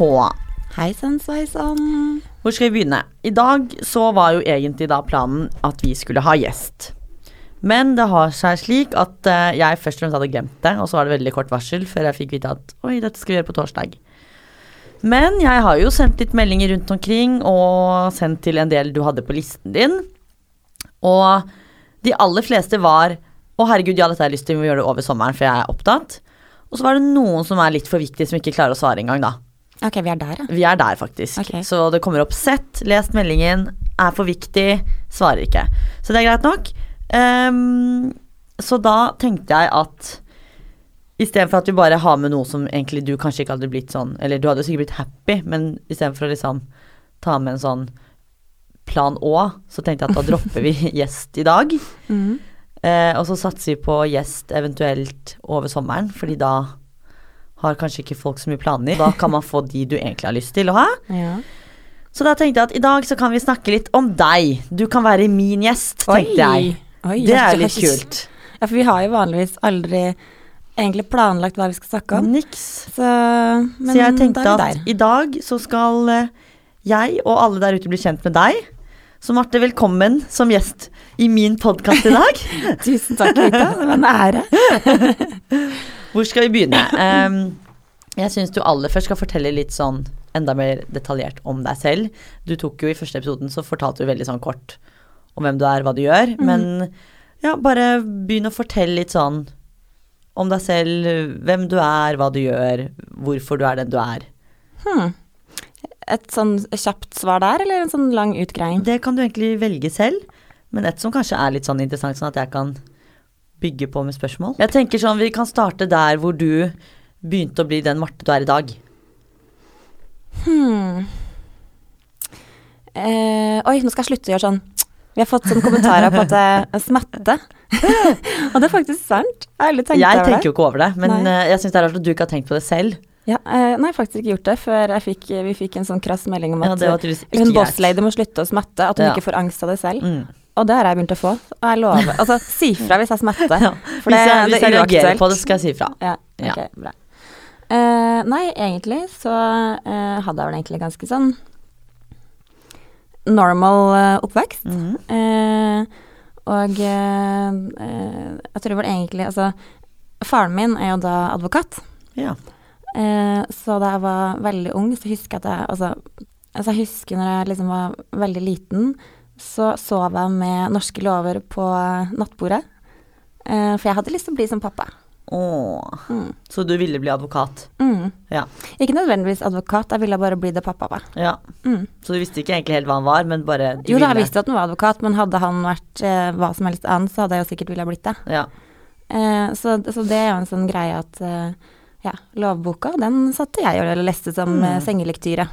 på. Hei sann, sveisann. Hvor skal vi begynne? I dag så var jo egentlig da planen at vi skulle ha gjest. Men det har seg slik at eh, jeg først og fremst hadde glemt det, og så var det veldig kort varsel før jeg fikk vite at oi, dette skal vi gjøre på torsdag. Men jeg har jo sendt litt meldinger rundt omkring, og sendt til en del du hadde på listen din. Og de aller fleste var å herregud, ja, dette har jeg lyst til, vi må gjøre det over sommeren, for jeg er opptatt. Og så var det noen som er litt for viktige, som ikke klarer å svare engang, da. Ok, vi er der, ja. Vi er der, faktisk. Okay. Så det kommer opp sett, lest meldingen, er for viktig, svarer ikke. Så det er greit nok. Um, så da tenkte jeg at istedenfor at vi bare har med noe som egentlig du kanskje ikke hadde blitt sånn Eller du hadde sikkert blitt happy, men istedenfor å liksom ta med en sånn plan Å, så tenkte jeg at da dropper vi gjest i dag. Mm. Uh, og så satser vi på gjest eventuelt over sommeren, fordi da har kanskje ikke folk så mye planer. Da kan man få de du egentlig har lyst til å ha. ja. Så da tenkte jeg at i dag så kan vi snakke litt om deg. Du kan være min gjest, tenkte jeg. Oi, Det er litt kult. Ja, for vi har jo vanligvis aldri egentlig planlagt hva vi skal snakke om. Niks. Så, men så jeg tenkte da at i dag så skal eh, jeg og alle der ute bli kjent med deg. Så Marte, velkommen som gjest i min podkast i dag. Tusen takk, Rita. Det var en ære. Hvor skal vi begynne? Um, jeg syns du aller først skal fortelle litt sånn enda mer detaljert om deg selv. Du tok jo i første episoden så fortalte du veldig sånn kort om hvem du er, hva du gjør. Men ja, bare begynn å fortelle litt sånn om deg selv, hvem du er, hva du gjør, hvorfor du er den du er. Hmm. Et sånn kjapt svar der, eller en sånn lang utgreiing? Det kan du egentlig velge selv, men et som kanskje er litt sånn interessant, sånn at jeg kan bygge på med spørsmål. Jeg tenker sånn, vi kan starte der hvor du begynte å bli den Marte du er i dag. Hmm. Eh, oi, nå skal jeg slutte å gjøre sånn. Vi har fått sånne kommentarer på at jeg smatter. Og det er faktisk sant. Jeg Jeg tenker jo ikke over det, men Nei. eh, jeg syns det er rart at du ikke har tenkt på det selv. Ja, eh, nei, faktisk ikke gjort det før jeg fikk, vi fikk en sånn krass melding om at ja, hun bosslady må slutte å smatte, at hun Ja. ikke får angst av det selv. Mm. Og det har jeg begynt å få. Og jeg lover. Altså, si fra hvis jeg smetter. Ja. For Hvis det, jeg, hvis jeg er reagerer på det, skal jeg si fra. Ja, Ja. ok, bra. Uh, nei, egentlig så uh, hadde jeg vel egentlig ganske sånn normal uh, oppvekst. Mhm. Eh, og jeg tror vel egentlig Altså, faren min er jo da advokat. Ja. Så da jeg var veldig ung, så husker jeg at jeg Altså, altså jeg husker når jeg liksom var veldig liten, så sov jeg med norske lover på nattbordet. Eh, for jeg hadde lyst til å bli som pappa. Åh. Mm. Så du ville bli advokat? Mm. Ja. Ikke nødvendigvis advokat, jeg ville bare bli det pappa var. ja. Mm. Så du visste ikke egentlig helt hva han var, men bare Jo da, jeg visste at han var advokat, men hadde han vært eh, hva som helst annet, så hadde jeg jo sikkert villet blitt det. Ja. Eh, så, så det er jo en sånn greie at eh, ja, lovboka, den satte jeg og leste som Mm. eh, sengelektyre.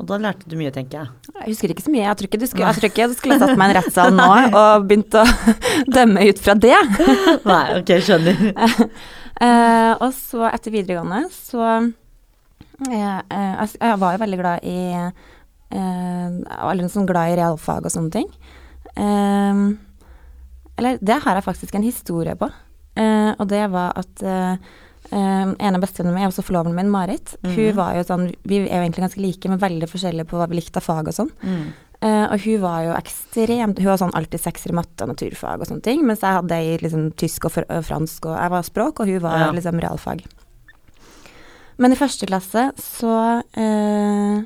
Og da lærte du mye, tenker jeg. Jeg husker ikke så mye. Jeg tror ikke du skulle, jeg tror ikke du skulle satt meg i en rettssal nå og begynt å dømme ut fra det. Nei, ok, skjønner. uh, og så etter videregående så eh, uh, jeg, jeg var jo veldig glad i uh, Jeg var litt sånn glad i realfag og sånne ting. Uh, eller det har jeg faktisk en historie på. Eh, og det var at eh, en av bestevennene mine, også forloveden min, Marit, Mhm. hun var jo sånn Vi er jo egentlig ganske like, men veldig forskjellige på hva vi likte av fag og sånn. Mm. Uh, og hun var jo ekstremt Hun var sånn alltid sekser i matte og naturfag og sånne ting, mens jeg hadde i liksom tysk og, og fransk, og jeg var språk, og hun var Ja. liksom realfag. Men i første klasse så uh,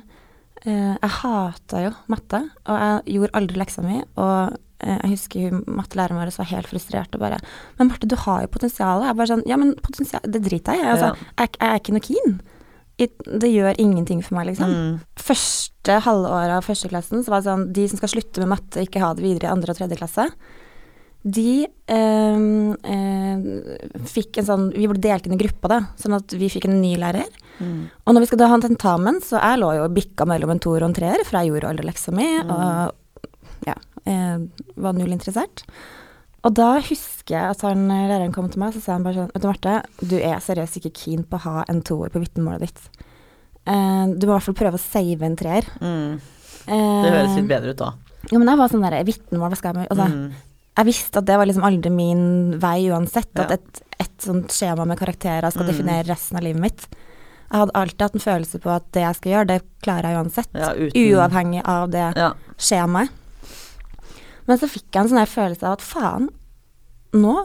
Uh, Jeg hata jo matte, og jeg gjorde aldri leksa mi, og jeg husker hun mattelæreren vår var helt frustrert og bare 'Men Marte, du har jo potensial.' Jeg bare sånn 'Ja, men potensial Det driter jeg i. Altså, Ja. jeg, jeg er ikke noe keen. Det gjør ingenting for meg, liksom Mm. første halvåret av førsteklassen så var det sånn De som skal slutte med matte og ikke ha det videre i andre og tredje klasse, de øh, øh, fikk en sånn Vi ble delt inn i gruppa, da, sånn at vi fikk en ny lærer. Mm. Og når vi skal da ha en tentamen, så jeg lå jo og bikka mellom en toer og en treer, for jeg gjorde aldri leksa mi, og ja, eh, var null interessert. Og da husker jeg at han, læreren kom til meg, så sa han bare sånn Vet du, Marte, du er seriøst ikke keen på å ha en toer på vitnemålet ditt. Eh, du må i hvert fall prøve å save en treer. Mm. Eh, Det høres litt bedre ut da. Ja, men jeg var sånn der Vitnemål, hva skal jeg med altså, Mm. Jeg visste at det var liksom aldri min vei uansett. At Ja. et, et sånt skjema med karakterer skal Mm. definere resten av livet mitt. Jeg hadde alltid hatt en følelse på at det jeg skal gjøre, det klarer jeg uansett. Ja, uten Uavhengig av det skjemaet. Men så fikk jeg en sånn følelse av at faen, nå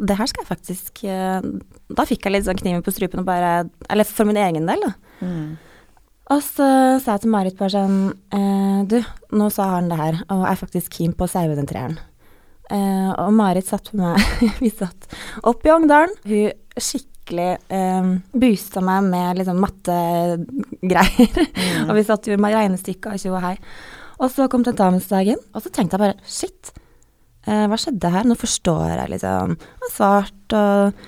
Det her skal jeg faktisk eh, Da fikk jeg litt sånn kniven på strupen og bare Eller for min egen del, da. Mm. Og så sa jeg til Marit bare sånn eh, Du, nå sa han det her, og er faktisk keen på å saue den treeren. Eh, og Marit satt med meg Vi satt opp i Ogndalen. Hun skikkelig eh, boosta meg med liksom mattegreier. og vi satt jo med regnestykker og tjo og hei. Og så kom tentamensdagen, og så tenkte jeg bare shit, eh, hva skjedde her? Nå forstår jeg liksom. Jeg har svart og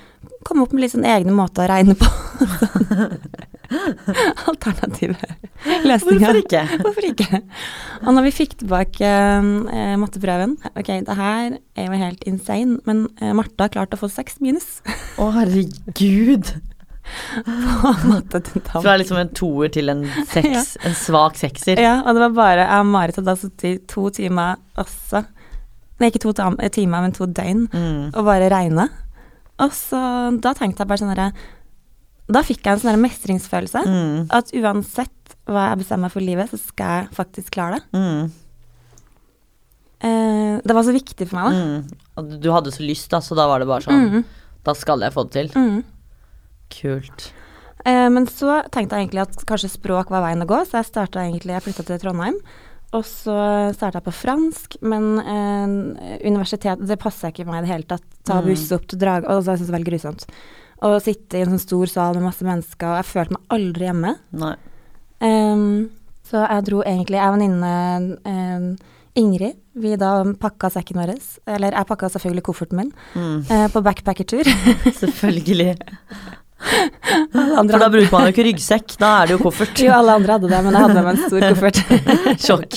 kom opp med litt sånn egne måter å regne på. Alternative løsninger. Hvorfor ikke? Hvorfor ikke? Og når vi fikk tilbake eh, matteprøven Ok, det her er jo helt insane, men eh, Martha har klart å få seks minus Å, herregud. Fra liksom en toer til en seks, en svak sekser. Ja, og det var bare Jeg og Marit hadde da sittet i to timer også. Nei, ikke to timer, men to døgn, Mm. og bare regna. Og så da tenkte jeg bare sånn herre Da fikk jeg en sånn mestringsfølelse. Mm. At uansett hva jeg bestemmer meg for livet, så skal jeg faktisk klare det. Mm. Eh, det var så viktig for meg, da. Mm. Du hadde så lyst, da, så da var det bare sånn Mm. Da skal jeg få det til. Mm. Kult. Eh, men så tenkte jeg egentlig at kanskje språk var veien å gå, så jeg starta egentlig Jeg flytta til Trondheim. Og så starta jeg på fransk, men eh, universitet Det passa ikke meg i det hele tatt. Ta buss opp til Drage Og det syntes jeg var veldig grusomt. Å sitte i en sånn stor sal med masse mennesker, og jeg følte meg aldri hjemme. Nei. Um, så jeg dro egentlig Jeg og venninne um, Ingrid, vi da pakka sekken vår. Eller jeg pakka selvfølgelig kofferten min Mm. uh, på backpackertur. Selvfølgelig. For da bruker man jo ikke ryggsekk, da er det jo koffert. Jo, alle andre hadde det, men jeg hadde med en stor koffert. Sjokk.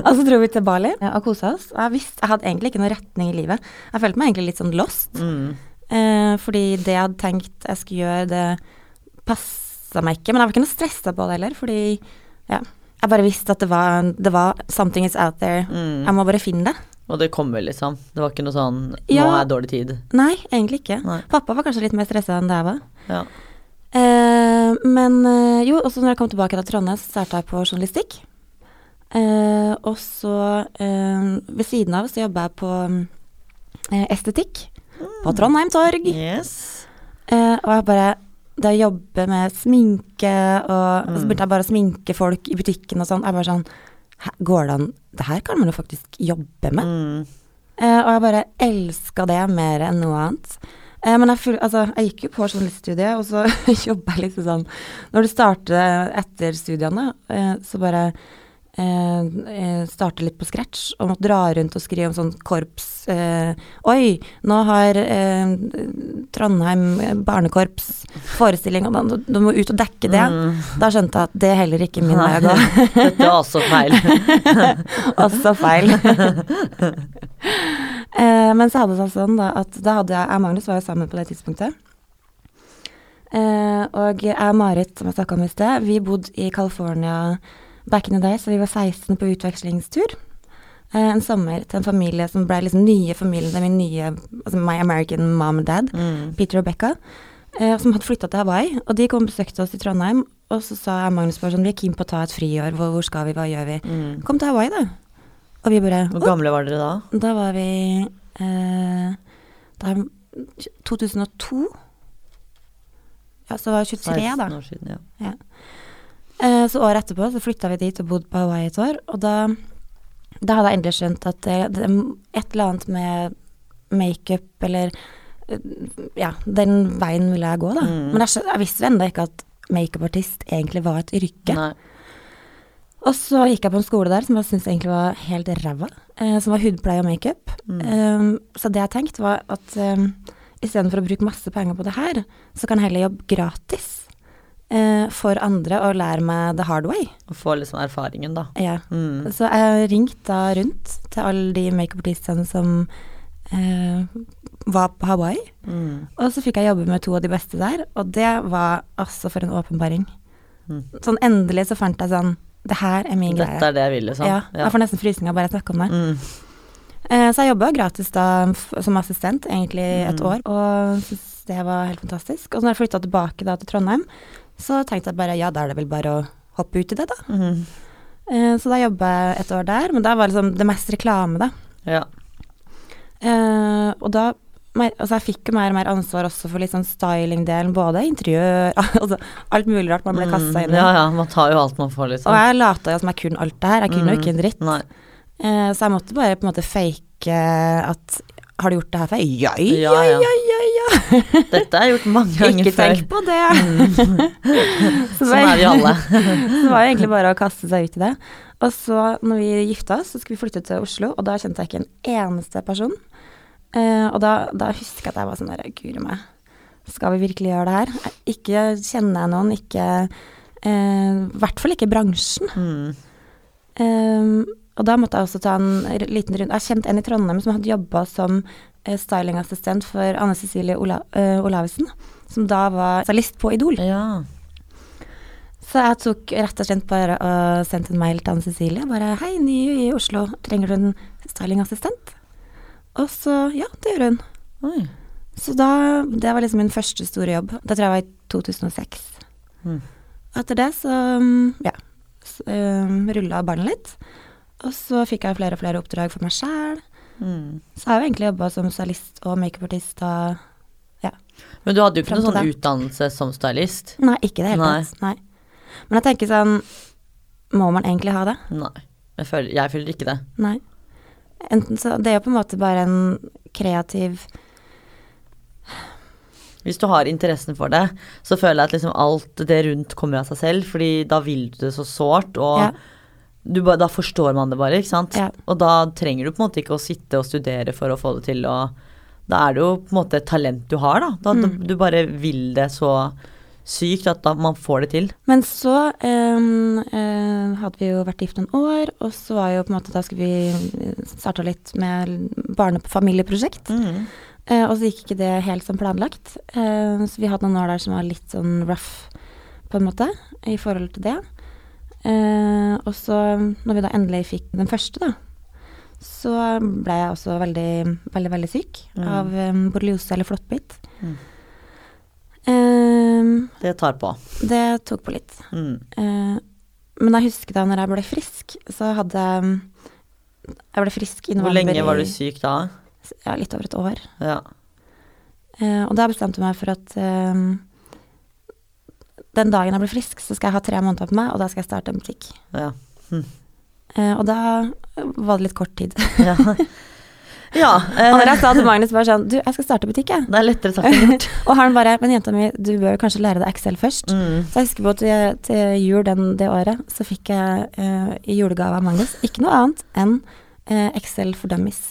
Og så dro vi til Bali og kosa oss. Jeg visste, jeg hadde egentlig ikke noen retning i livet. Jeg følte meg egentlig litt sånn lost. Mm. Eh, fordi det jeg hadde tenkt jeg skulle gjøre, det passa meg ikke. Men jeg var ikke noe stressa på det heller, fordi ja, jeg bare visste at det var, det var something is out there. Mm. Jeg må bare finne det. Og det kommer, liksom. Det var ikke noe sånn Nå Ja. er dårlig tid. Nei, egentlig ikke. Nei. Pappa var kanskje litt mer stressa enn det jeg var. Ja. Eh, men eh, jo, også når jeg kom tilbake til Trondheim, så starta jeg på journalistikk. Eh, og så eh, ved siden av så jobba jeg på eh, estetikk på Trondheim Torg. Yes. Eh, og jeg bare Det å jobbe med sminke, og, mm. så begynte jeg bare å sminke folk i butikken og sånn. Jeg bare sånn "Hæ, Går det an Det her kan man jo faktisk jobbe med. Mm. Eh, og jeg bare elska det mer enn noe annet. Eh, men jeg, altså, jeg gikk jo på journaliststudiet, og så jobba jeg liksom sånn Når du starter etter studiene, eh, så bare eh, eh, starte litt på scratch og måtte dra rundt og skrive om sånn korps eh, Oi, nå har eh, Trondheim barnekorps forestilling, og da, du, må ut og dekke det. Mm. Da skjønte jeg at det er heller ikke min vei å gå. Dette var også feil. Også feil. eh, men så hadde det seg sånn da, at da hadde jeg Jeg og Magnus var jo sammen på det tidspunktet. Eh, og jeg og Marit, som jeg snakka om i sted, vi bodde i California back in the day, så vi var 16 på utvekslingstur. Eh, en sommer til en familie som ble liksom nye familien til min nye altså My American mom and dad, Mm. Peter og Becca, eh, som hadde flytta til Hawaii. Og de kom og besøkte oss i Trondheim, og så sa jeg Magnus bare sånn Vi er keen på å ta et friår, hvor, hvor skal vi, hva gjør vi? Mm. Kom til Hawaii, da. Og vi bare Hvor gamle var dere da? da var vi eh, Da er 2002. Ja, så var jeg 23, da. 16 år siden, ja. Eh, så året etterpå så flytta vi dit og bodde på Hawaii et år. Og da, da hadde jeg endelig skjønt at det, det et eller annet med makeup eller eh, Ja, den veien ville jeg gå, da. Mm. Men jeg, jeg visste ennå ikke at makeupartist egentlig var et yrke. Nei. Og så gikk jeg på en skole der som jeg syntes egentlig var helt ræva, eh, som var hudpleie og makeup. Mm. Um, så det jeg tenkte var at um, istedenfor å bruke masse penger på det her, så kan jeg heller jobbe gratis eh, for andre og lære meg the hard way. Å få liksom erfaringen, da. Ja. Mm. Så jeg ringte da rundt til alle de makeupartistene som eh, var på Hawaii. Mm. Og så fikk jeg jobbe med to av de beste der, og det var altså for en åpenbaring. Mm. Sånn endelig så fant jeg sånn Det her er min greie. Dette er det jeg vil, liksom. Ja, jeg får nesten frysninger bare jeg snakker om det. Mm. Eh, så jeg jobba gratis da som assistent, egentlig et Mm. år, og syntes det var helt fantastisk. Og så når jeg flytta tilbake da til Trondheim, så tenkte jeg bare ja, da er det vel bare å hoppe ut i det, da. Mm. Eh, så da jobba jeg et år der, men da var liksom det mest reklame, da. Ja. Eh, og da altså jeg fikk jo mer og mer ansvar også for litt sånn styling-delen, både interiør altså alt mulig rart man ble kasta inn Mm, i. Ja, ja, man tar jo alt man får, liksom. Og jeg lata jo som jeg kunne alt det her, jeg kunne jo Mm. ikke en dritt. Eh, så jeg måtte bare på en måte fake at Har du gjort det her før? Ja, ja. ja, ja. Dette har jeg gjort mange ganger Ikke før. tenk på det. Sånn er vi alle. det var jo egentlig bare å kaste seg ut i det. Og så, når vi gifta oss, så skulle vi flytte til Oslo, og da kjente jeg ikke en eneste person. Uh, og da, da husker jeg at jeg var sånn der, guri meg, skal vi virkelig gjøre det her? Ikke kjenner jeg noen, ikke I I hvert fall ikke bransjen. Mm. Eh, og da måtte jeg også ta en liten runde. Jeg kjente en i Trondheim som hadde jobba som eh, stylingassistent for Anne Cecilie Ola, uh, Olavisen, som da var stylist på Idol. Ja. Så jeg tok rett og slett bare og sendte en mail til Anne Cecilie. Bare 'Hei, ny i Oslo. Trenger du en stylingassistent?' Og så Ja, det gjør hun. Oi. Så da Det var liksom min første store jobb. Det tror jeg var i 2006. Mm. Etter det så ja, um, rulla ballen litt. Og så fikk jeg flere og flere oppdrag for meg sjæl. Mm. Så jeg har jo egentlig jobba som stylist og makeupartist og Men du hadde jo ikke noen sånn utdannelse som stylist? Nei, ikke det hele Nei. tatt. Nei. Men jeg tenker sånn Må man egentlig ha det? Nei. Jeg føler, jeg føler ikke det. Nei. Enten så Det er jo på en måte bare en kreativ Hvis du har interessen for det, så føler jeg at liksom alt det rundt kommer av seg selv, fordi da vil du det så sårt, og Ja. Du, da forstår man det bare, ikke sant? Ja. Og da trenger du på en måte ikke å sitte og studere for å få det til, og da er det jo på en måte et talent du har, da. da Mm. Du bare vil det så sykt at man får det til. Men så um, uh, hadde vi jo vært gift noen år, og så var jo på en måte Da skulle vi starta litt med barnefamilieprosjekt. familieprosjekt. Eh, og så gikk ikke det helt som planlagt. Uh, så vi hadde noen år der som var litt sånn rough, på en måte, i forhold til det. Eh, og så, når vi da endelig fikk den første, da, så ble jeg også veldig, veldig, veldig syk Mm. av um, borreliose eller flåttbitt. Mm. Eh, Det tar på. det tok på litt. Mm. Eh, men jeg husker da når jeg ble frisk, så hadde jeg ble frisk i Hvor lenge var du syk da? Ja, litt over et år. Ja. Eh, og da bestemte jeg meg for at eh, den dagen jeg blir frisk, så skal jeg ha tre måneder på meg, og da skal jeg starte en butikk. Ja. Eh, og da var det litt kort tid. Ja. ja eh, og når jeg sa til Magnus bare sånn Du, jeg skal starte butikk, jeg. det er lettere sagt enn gjort. Og han bare Men jenta mi, du bør kanskje lære deg Excel først. Mm. Så jeg husker på at til jul den, det året, så fikk jeg eh, i julegave av Magnus ikke noe annet enn eh, Excel for dummies.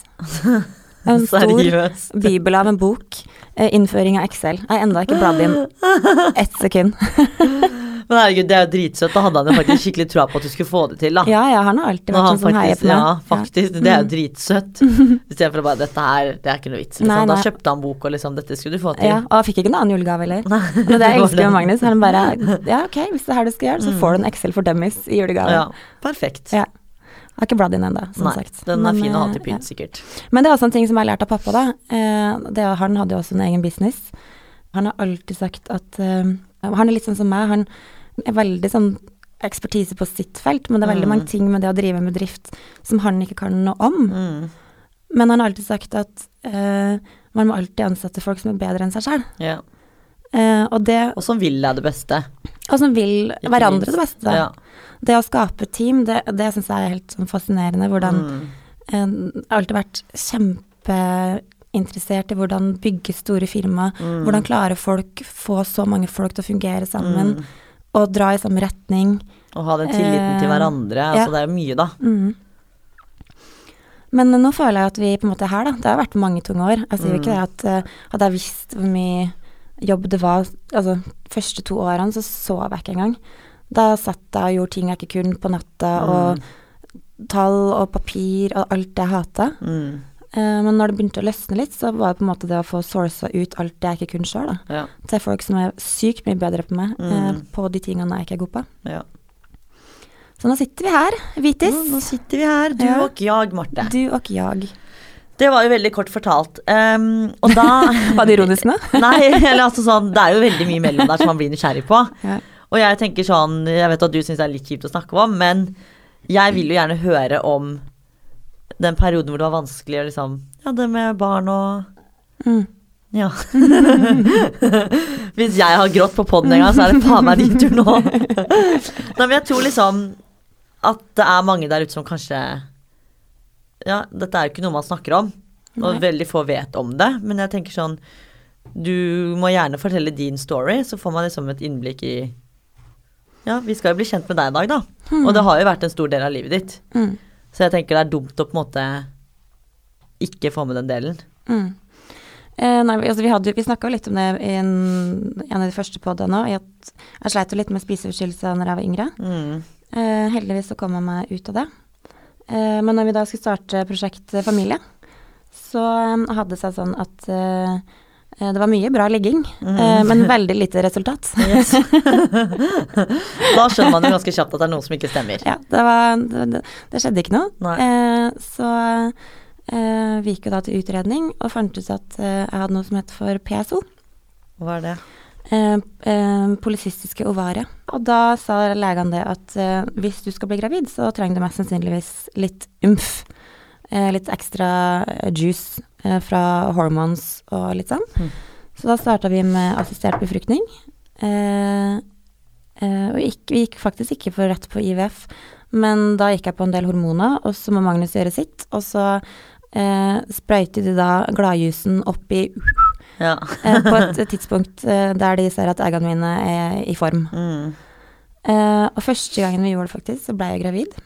En stor bibel av en bok. Eh, innføring av Excel. Jeg har enda ikke bladd inn ett sekund. Men herregud, det er jo dritsøtt. Da hadde han jo faktisk skikkelig troa på at du skulle få det til, da. Ja, ja, han har alltid vært sånn som heier på meg. ja, faktisk. Det er jo Mm. dritsøtt. Istedenfor bare 'dette her, det er ikke noe vits'. Liksom. Nei, Da kjøpte han bok og liksom 'dette skulle du få til'. Ja, og han fikk ikke noen annen julegave heller. Men Og det jeg elsker med. Magnus. Han bare Ja, ok, hvis det er her du skal gjøre, så får du en Excel for dummies i julegave. Ja, perfekt. Ja. Jeg har ikke bladd inn ennå, som Nei, sagt. den er Men, fin å ha eh, til pynt, ja. sikkert. Men det er også en ting som jeg har lært av pappa, da. Eh, det, er- han hadde jo også en egen business. Han har alltid sagt at uh, Han er litt sånn som meg. Han er veldig sånn ekspertise på sitt felt, men det er veldig Mm. mange ting med det å drive med drift som han ikke kan noe om. Mm. Men han har alltid sagt at uh, man må alltid ansette folk som er bedre enn seg sjøl. Ja. Eh, og det Og som vil deg det beste. Og som vil hverandre det beste. Ja. Det å skape team, det, det syns jeg er helt sånn fascinerende. Hvordan Mm. eh, Jeg har alltid vært kjempeinteressert i hvordan bygge store firma. Mm. Hvordan klarer folk få så mange folk til å fungere sammen Mm. og dra i samme retning. Og ha den tilliten til hverandre. hverandre. ja. Altså, det er mye, da. Mm. Men nå føler jeg at vi på en måte er her, da. Det har vært mange tunge år. Jeg sier jo ikke Mm. det at eh, hadde jeg visst hvor mye jobb det var Altså, første to årene så sov jeg ikke engang. Da satt jeg og gjorde ting jeg ikke kunne på natta, og tall og papir og alt det jeg hata. Mm. Eh, men når det begynte å løsne litt, så var det på en måte det å få sourca ut alt det jeg ikke kunne sjøl. Ja. Til folk som er sykt mye bedre på meg, eh, Mm. på de tingene jeg ikke er god på. ja. Så nå sitter vi her, Vitis. Nå, nå sitter vi her, du Ja. og jeg, Marte. Du og jeg. Det var jo veldig kort fortalt. Um, og da Var det ironisk nå? Nei, eller altså sånn Det er jo veldig mye mellom der som man blir nysgjerrig på. Ja. Og jeg tenker sånn Jeg vet at du syns det er litt kjipt å snakke om, men jeg vil jo gjerne høre om den perioden hvor det var vanskelig å liksom Ja, det med barn og Mm. Ja. Hvis jeg har grått på poden en gang, så er det faen meg din tur nå. Nei, men jeg tror liksom at det er mange der ute som kanskje Ja, dette er jo ikke noe man snakker om, og Nei. veldig få vet om det, men jeg tenker sånn Du må gjerne fortelle din story, så får man liksom et innblikk i Ja, vi skal jo bli kjent med deg i dag, da. Og det har jo vært en stor del av livet ditt. Mm. Så jeg tenker det er dumt å på en måte ikke få med den delen. Mm. Eh, nei, altså, vi, hadde, vi snakka jo litt om det i en, en av de første podene òg, jeg sleit jo litt med spiseforstyrrelser da jeg var yngre. Mm. Eh, heldigvis så kom jeg meg ut av det. Eh, men når vi da skulle starte prosjekt eh, familie, så eh, hadde det seg sånn at det var mye bra ligging, mm. men veldig lite resultat. Yes. da skjønner man jo ganske kjapt at det er noe som ikke stemmer. Ja, det, var, det, det, skjedde ikke noe. Eh, så eh, vi gikk jo da til utredning og fant ut at jeg hadde noe som het for PSO. Hva er det? Eh, eh, polycystiske. Og da sa legene det at eh, hvis du skal bli gravid, så trenger du mest sannsynligvis litt umf. Eh, litt ekstra juice eh, fra hormones og litt sånn. Mm. Så da starta vi med assistert befruktning. Eh, eh, og gikk, vi gikk faktisk ikke for rett på IVF, men da gikk jeg på en del hormoner, og så må Magnus gjøre sitt. Og så eh, sprøyter de da gladjusen opp i Ja. eh, på et tidspunkt eh, der de ser at eggene mine er i form. Mm. Eh, og første gangen vi gjorde det faktisk, så ble jeg gravid.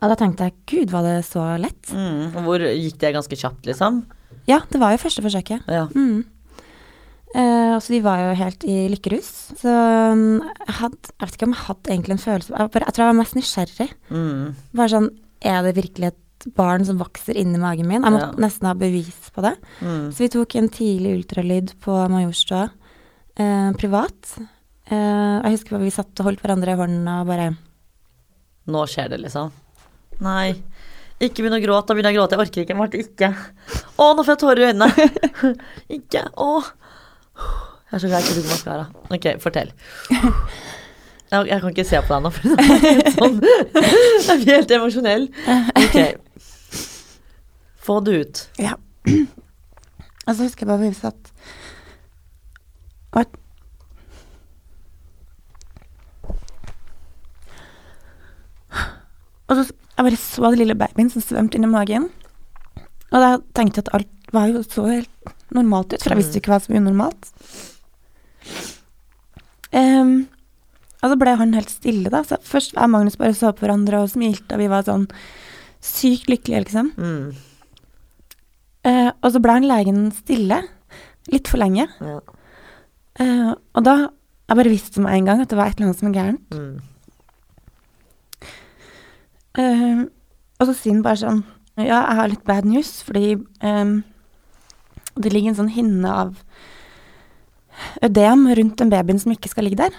Og da tenkte jeg gud, var det så lett? Mm. Hvor gikk det ganske kjapt, liksom? Ja, det var jo første forsøket. Ja. Mm. Uh, og så de var jo helt i lykkerus. Så um, jeg hadde Jeg vet ikke om jeg hadde egentlig en følelse Jeg, bare, jeg tror jeg var mest nysgjerrig. Mm. Bare sånn Er det virkelig et barn som vokser inni magen min? Jeg måtte Ja. nesten ha bevis på det. Mm. Så vi tok en tidlig ultralyd på Majorstua eh, privat. Eh, jeg husker vi satt og holdt hverandre i hånden og bare Nå skjer det, liksom. Nei. Ikke begynn å gråte. Da begynner jeg å gråte. Jeg orker ikke. Marte, ikke. Å, nå får jeg tårer i øynene. ikke. Å. Jeg er så glad jeg ikke bruker maskara. Ok, fortell. Jeg, jeg kan ikke se på deg nå, for det er sånn Jeg blir helt emosjonell. Ok. Få det ut. Ja. Og så husker jeg bare vi satt og Og så jeg bare så den lille babyen som svømte inn i magen. Og da tenkte jeg at alt var jo så helt normalt ut, for jeg visste jo ikke hva som var unormalt. Um, og så ble han helt stille, da. Så først jeg og Magnus bare så på hverandre og smilte, og vi var sånn sykt lykkelige, liksom. Mm. Eh, og så ble han legen stille, litt for lenge. Ja. Eh, og da jeg bare visste med en gang at det var et eller annet som var gærent. Mm. Eh, og så sier han bare sånn Ja, jeg har litt bad news, fordi eh, det ligger en sånn hinne av ødem rundt den babyen som ikke skal ligge der,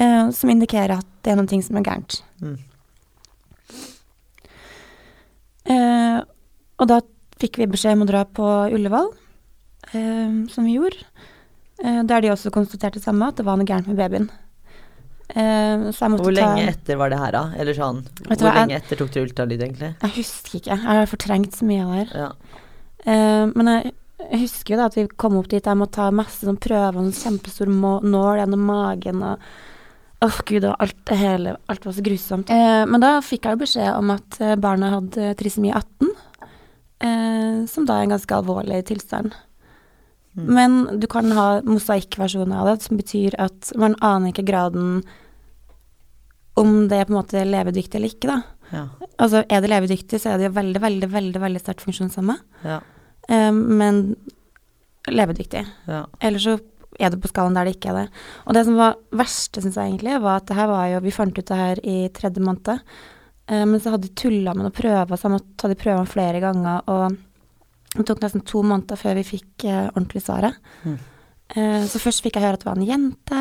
eh, som indikerer at det er ting som er gærent. Mm. Eh, og da fikk vi beskjed om å dra på Ullevål, eh, som vi gjorde. Eh, der de også konstaterte det samme, at det var noe gærent med babyen. Eh, så jeg måtte Hvor ta lenge etter var det her, da? Eller sånn Hvor hva, jeg- lenge etter tok du ultralyd, egentlig? Jeg husker ikke. Jeg har fortrengt så mye av det her. Ja. Eh, men jeg, jeg husker jo da at vi kom opp dit, jeg måtte ta masse sånn prøver, en kjempestor nål gjennom magen og Åh, gud, og alt, det hele, alt var så grusomt. Eh, men da fikk jeg jo beskjed om at barna hadde trisomi 18, eh, som da er en ganske alvorlig tilstand. Mm. Men du kan ha mosaikkversjoner av det, som betyr at man aner ikke graden om det er på en måte levedyktig eller ikke, da. Ja. Altså, er det levedyktig, så er det jo veldig, veldig, veldig, veldig sterkt funksjonshemma. Ja. Eh, men levedyktig. ja. Eller så er det på skalaen der det ikke er det. Og det som var verste, syns jeg egentlig, var at det her var jo Vi fant ut det her i tredje måned. Eh, men så hadde de tulla med noen prøver, så jeg måtte ta de prøvene flere ganger. Og det tok nesten to måneder før vi fikk eh, ordentlig svaret. Mm. Eh, så først fikk jeg høre at det var en jente.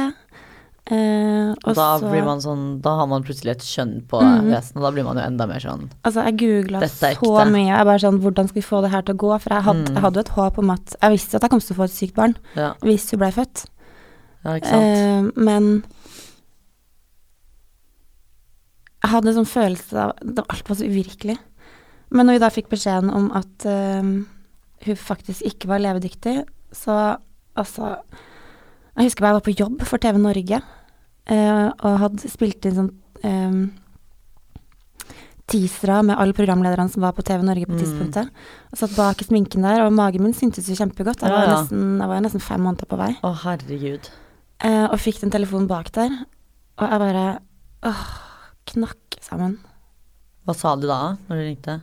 Og da så- blir man sånn Da har man plutselig et kjønn på Mhm. vesenet. da blir man jo enda mer sånn Altså, jeg googla så mye. Jeg bare sånn, Hvordan skal vi få det her til å gå? For jeg hadde, Mm. jeg hadde jo et håp om at Jeg visste at jeg kom til å få et sykt barn Ja, hvis hun ble født. ja ikke sant. Men jeg hadde en sånn følelse av at alt var så uvirkelig. Men når vi da fikk beskjeden om at uh, hun faktisk ikke var levedyktig, så altså Jeg husker bare jeg var på jobb for TV Norge uh, og hadde spilt inn sånn um, teasere med alle programlederne som var på TV Norge på Mm. tidspunktet. Og satt bak i sminken der, og magen min syntes jo kjempegodt. Jeg var, ja. nesten, jeg var nesten fem måneder på vei. Å, herregud. Uh, og fikk den telefonen bak der, og jeg bare åh, knakk sammen. Hva sa de da, når du ringte?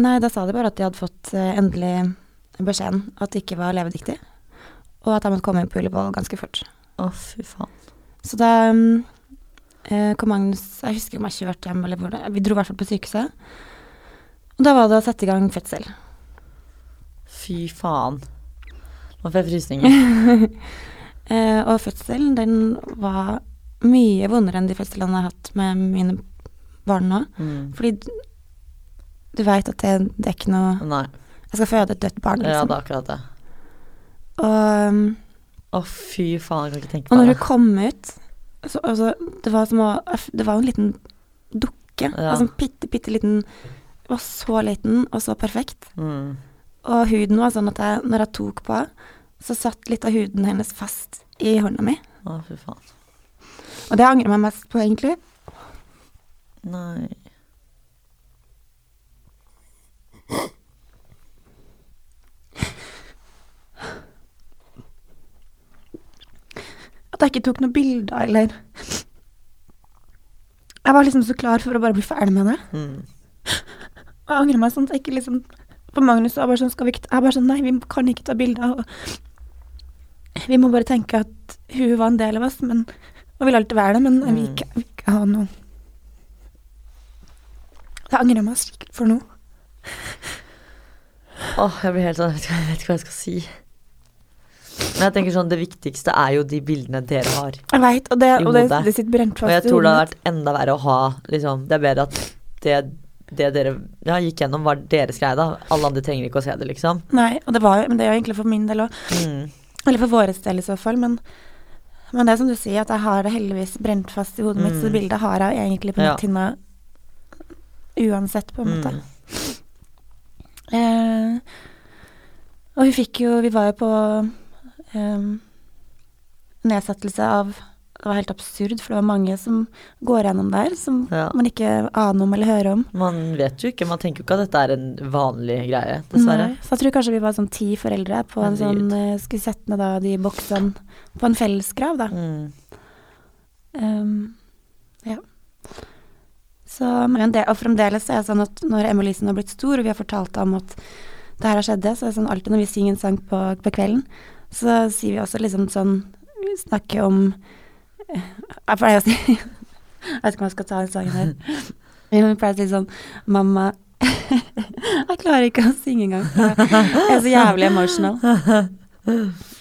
Nei, da sa de bare at de hadde fått eh, endelig beskjeden at det ikke var levedyktig, og at jeg måtte komme inn på Ullevål ganske fort. Å, fy faen. Så da eh, kom Magnus Jeg husker om jeg kjørte hjem, eller hvor det Vi dro i hvert fall på sykehuset. Og da var det å sette i gang fødsel. Fy faen. Nå får jeg frysninger. Eh, og fødselen, den var mye vondere enn de fødslene jeg har hatt med mine barn nå. Mm. Fordi du, du veit at det, det er ikke noe Nei. Jeg skal føde et dødt barn, Ja, liksom. det er akkurat det. og, um, Å, fy faen, jeg kan ikke tenke på det. og når hun kom ut så, altså, Det var som å Det var en liten dukke. Ja. Altså en bitte, bitte liten Var så liten og så perfekt. Mm. Og huden var sånn at jeg, når jeg tok på, så satt litt av huden hennes fast i hånda mi. Å, fy faen. Og det angrer jeg meg mest på, egentlig. Nei. At jeg ikke tok noen bilder, eller Jeg var liksom så klar for å bare bli ferdig med det. Mm. Og jeg angrer meg sånn at jeg ikke liksom For Magnus var bare sånn, skal vi ikke Jeg bare sånn, nei, vi kan ikke ta bilder. Og vi må bare tenke at hun var en del av oss, men Og vil alltid være det, men jeg vil ikke, jeg vil ikke ha noe Det angrer jeg meg sikkert for noe. Åh, jeg blir helt sånn Jeg vet ikke hva jeg skal si. Men jeg tenker sånn, det viktigste er jo de bildene dere har. Jeg vet, og, det, og det, det sitter brent fast Og jeg tror det hadde vært enda verre å ha liksom, Det er bedre at det, det dere ja, gikk gjennom, var deres greie, da. Alle andre trenger ikke å se det, liksom. Nei, og det var Men det er jo egentlig for min del òg. Mm. Eller for våre del i så fall, men men det er som du sier, at jeg har det heldigvis brent fast i hodet mitt, så Mm. det bildet har jeg jo egentlig på Ja. netthinna uansett, på en måte. Mm. Eh, og vi fikk jo Vi var jo på eh, nedsettelse av Det var helt absurd, for det var mange som går gjennom der, som Ja. man ikke aner om eller hører om. Man vet jo ikke, man tenker jo ikke at dette er en vanlig greie, dessverre. Nei, Så jeg tror kanskje vi var sånn ti foreldre på en sånn eh, Skulle sette ned da de boksene på en fellesgrav, da. Mm. Um, ja. Så, men det, og fremdeles er det sånn at når Emma-Lisen har blitt stor, og vi har fortalt om at det her har skjedd, så er det sånn alltid når vi synger en sang på, på kvelden, så sier vi også liksom sånn snakker om Jeg pleier å si Jeg vet ikke om jeg skal ta den sangen her. Jeg pleier å si sånn Mamma Jeg klarer ikke å synge engang. Jeg er så jævlig emotional.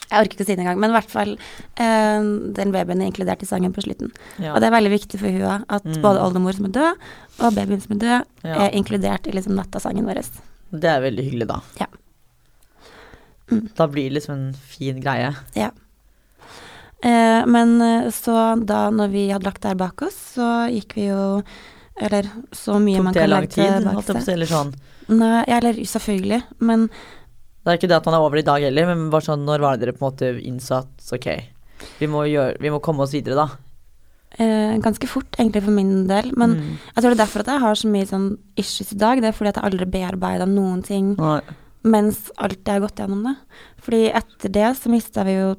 Jeg orker ikke å si det engang, men i hvert fall eh, den babyen er inkludert i sangen på slutten. Ja. Og det er veldig viktig for hun at Mm. både oldemor som er død, og babyen som er død, Ja. er inkludert i liksom nattasangen vår. Det er veldig hyggelig, da. Ja. Mm. Da blir det liksom en fin greie. Ja. Eh, men eh, så da når vi hadde lagt det her bak oss, så gikk vi jo Eller så mye man kan lang legge tid? til bak Holdt jeg på å si, eller sånn. Nei, eller selvfølgelig, men Det er ikke det at man er over i dag heller, men bare sånn, når var det dere på en måte innså at ok, vi må, gjøre, vi må komme oss videre, da? eh, ganske fort, egentlig, for min del. Men Mm. jeg tror det er derfor at jeg har så mye sånn issues i dag. Det er fordi at jeg aldri bearbeida noen ting Nei. mens alt jeg har gått gjennom det. Fordi etter det så mista vi jo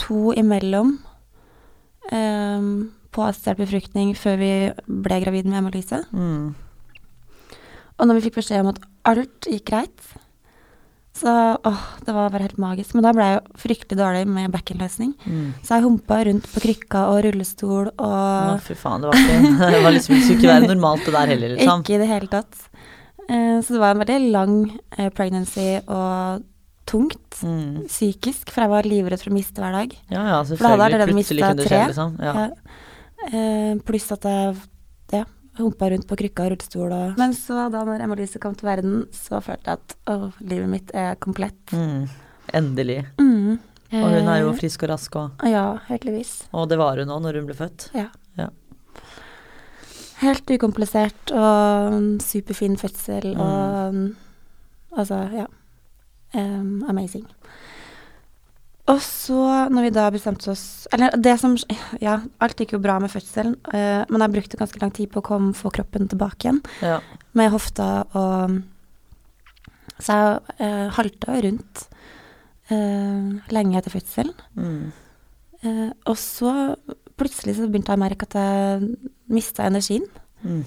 to imellom um, på assistert befruktning før vi ble gravid med Emma-Lise. Mm. Og når vi fikk beskjed om at alt gikk greit, så åh, det var bare helt magisk. Men da ble jeg jo fryktelig dårlig med backenløsning. Mm. Så jeg humpa rundt på krykka og rullestol og fy faen, det var ikke Det var liksom, det skulle ikke være normalt det der heller, liksom. Ikke i det hele tatt. Eh, så det var en veldig lang eh, pregnancy, og tungt Mm. psykisk, for jeg var livredd for å miste hver dag. Ja, ja, For da hadde jeg selvfølgelig. allerede det tre. skje, liksom. Ja. Ja. Eh, pluss at jeg ja, humpa rundt på krykka og rullestol. Og... Men så, da når Emma-Lise kom til verden, så følte jeg at å, livet mitt er komplett. Mm. Endelig. Mm. Og hun er jo Eh, frisk og rask òg. Ja, heldigvis. Og det var hun òg når hun ble født. Ja. Ja. Helt ukomplisert og superfin fødsel Mm. og Altså, ja. Amazing. Og så, når vi da bestemte oss Eller det som Ja, alt gikk jo bra med fødselen, uh, men jeg brukte ganske lang tid på å komme, få kroppen tilbake igjen Ja. med hofta og Så jeg uh, halta rundt uh, lenge etter fødselen. Mm. Uh, og så plutselig så begynte jeg å merke at jeg mista energien. Mm.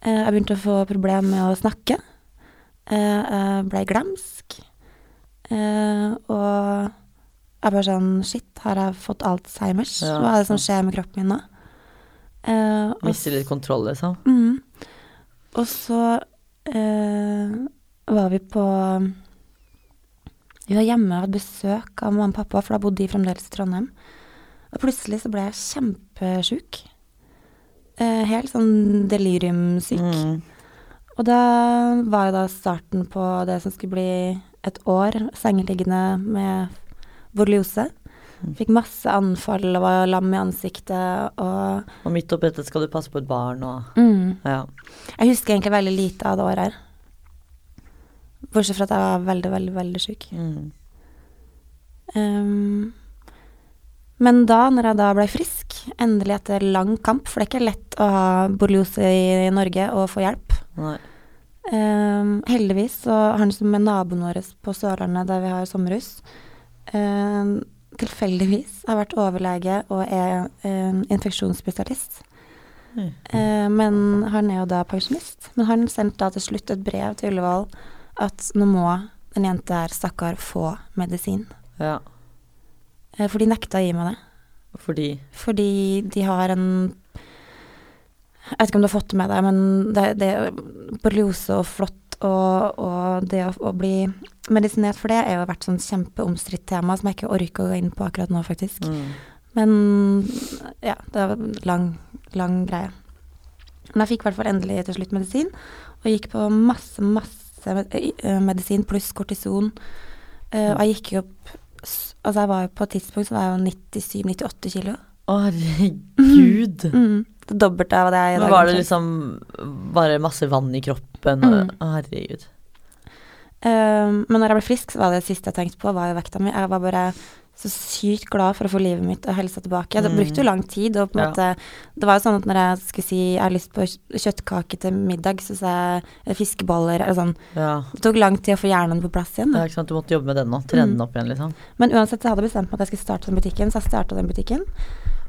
Jeg begynte å få problemer med å snakke. Jeg ble glemsk. Eh, og jeg bare sånn Shit, har jeg fått Alzheimers? Ja, Hva er det som skjer med kroppen min nå? Eh, Mister litt kontroll, liksom. Mm. Og så eh, var vi på Vi var hjemme og hadde besøk av mamma og pappa, for da bodde de fremdeles i Trondheim. Og plutselig så ble jeg kjempesjuk. Eh, helt sånn deliriumsyk. Mm. Og da var jo da starten på det som skulle bli et år sengeliggende med borreliose. Mm. Fikk masse anfall og var lam i ansiktet og Og midt oppi dette skal du passe på et barn og mm. Ja. Jeg husker egentlig veldig lite av det året her. Bortsett fra at jeg var veldig, veldig, veldig syk. Mm. Um, men da, når jeg da ble frisk, endelig etter lang kamp, for det er ikke lett å ha borreliose i Norge og få hjelp. Nei. Ehm, heldigvis så han som er naboen vår på Sørlandet der vi har sommerhus, um, tilfeldigvis har vært overlege og er um, infeksjonsspesialist. Mm. Uh, men han er jo da pensjonist. Men han sendte da til slutt et brev til Ullevål at nå må den jenta her, stakkar, få medisin. Ja. Uh, for de nekta å gi meg det. Fordi Fordi de har en Jeg vet ikke om du har fått det med deg, men det, det borreliose og flått og, og det å, å bli medisinert for det er jo vært sånn kjempeomstridt tema som jeg ikke orker å gå inn på akkurat nå, faktisk. mm. Men ja, det var en lang, lang greie. Men jeg fikk i hvert fall endelig til slutt medisin, og gikk på masse, masse medisin pluss kortison. Eh, og jeg gikk jo opp Altså, jeg var jo på et tidspunkt så var jeg jo 97-98 kilo. Å, herregud. Mm. Det dobbelte av det jeg er i Men dag. var det liksom bare masse vann i kroppen? Mm. Å, herregud. Um, men når jeg ble frisk, så var det det siste jeg tenkte på, var jo vekta mi. Jeg var bare så sykt glad for å få livet mitt og helsa tilbake. Det Mm. brukte jo lang tid. Og på en Ja. måte, det var jo sånn at når jeg skulle si jeg har lyst på kjøttkake til middag, så sa jeg fiskeboller eller sånn. Ja. Det tok lang tid å få hjernen på plass igjen. ja, Da. ikke sant. Du måtte jobbe med den nå. Trene Mm. opp igjen, liksom. Men uansett, så hadde jeg bestemt meg at jeg skulle starte den butikken, så jeg starta den butikken.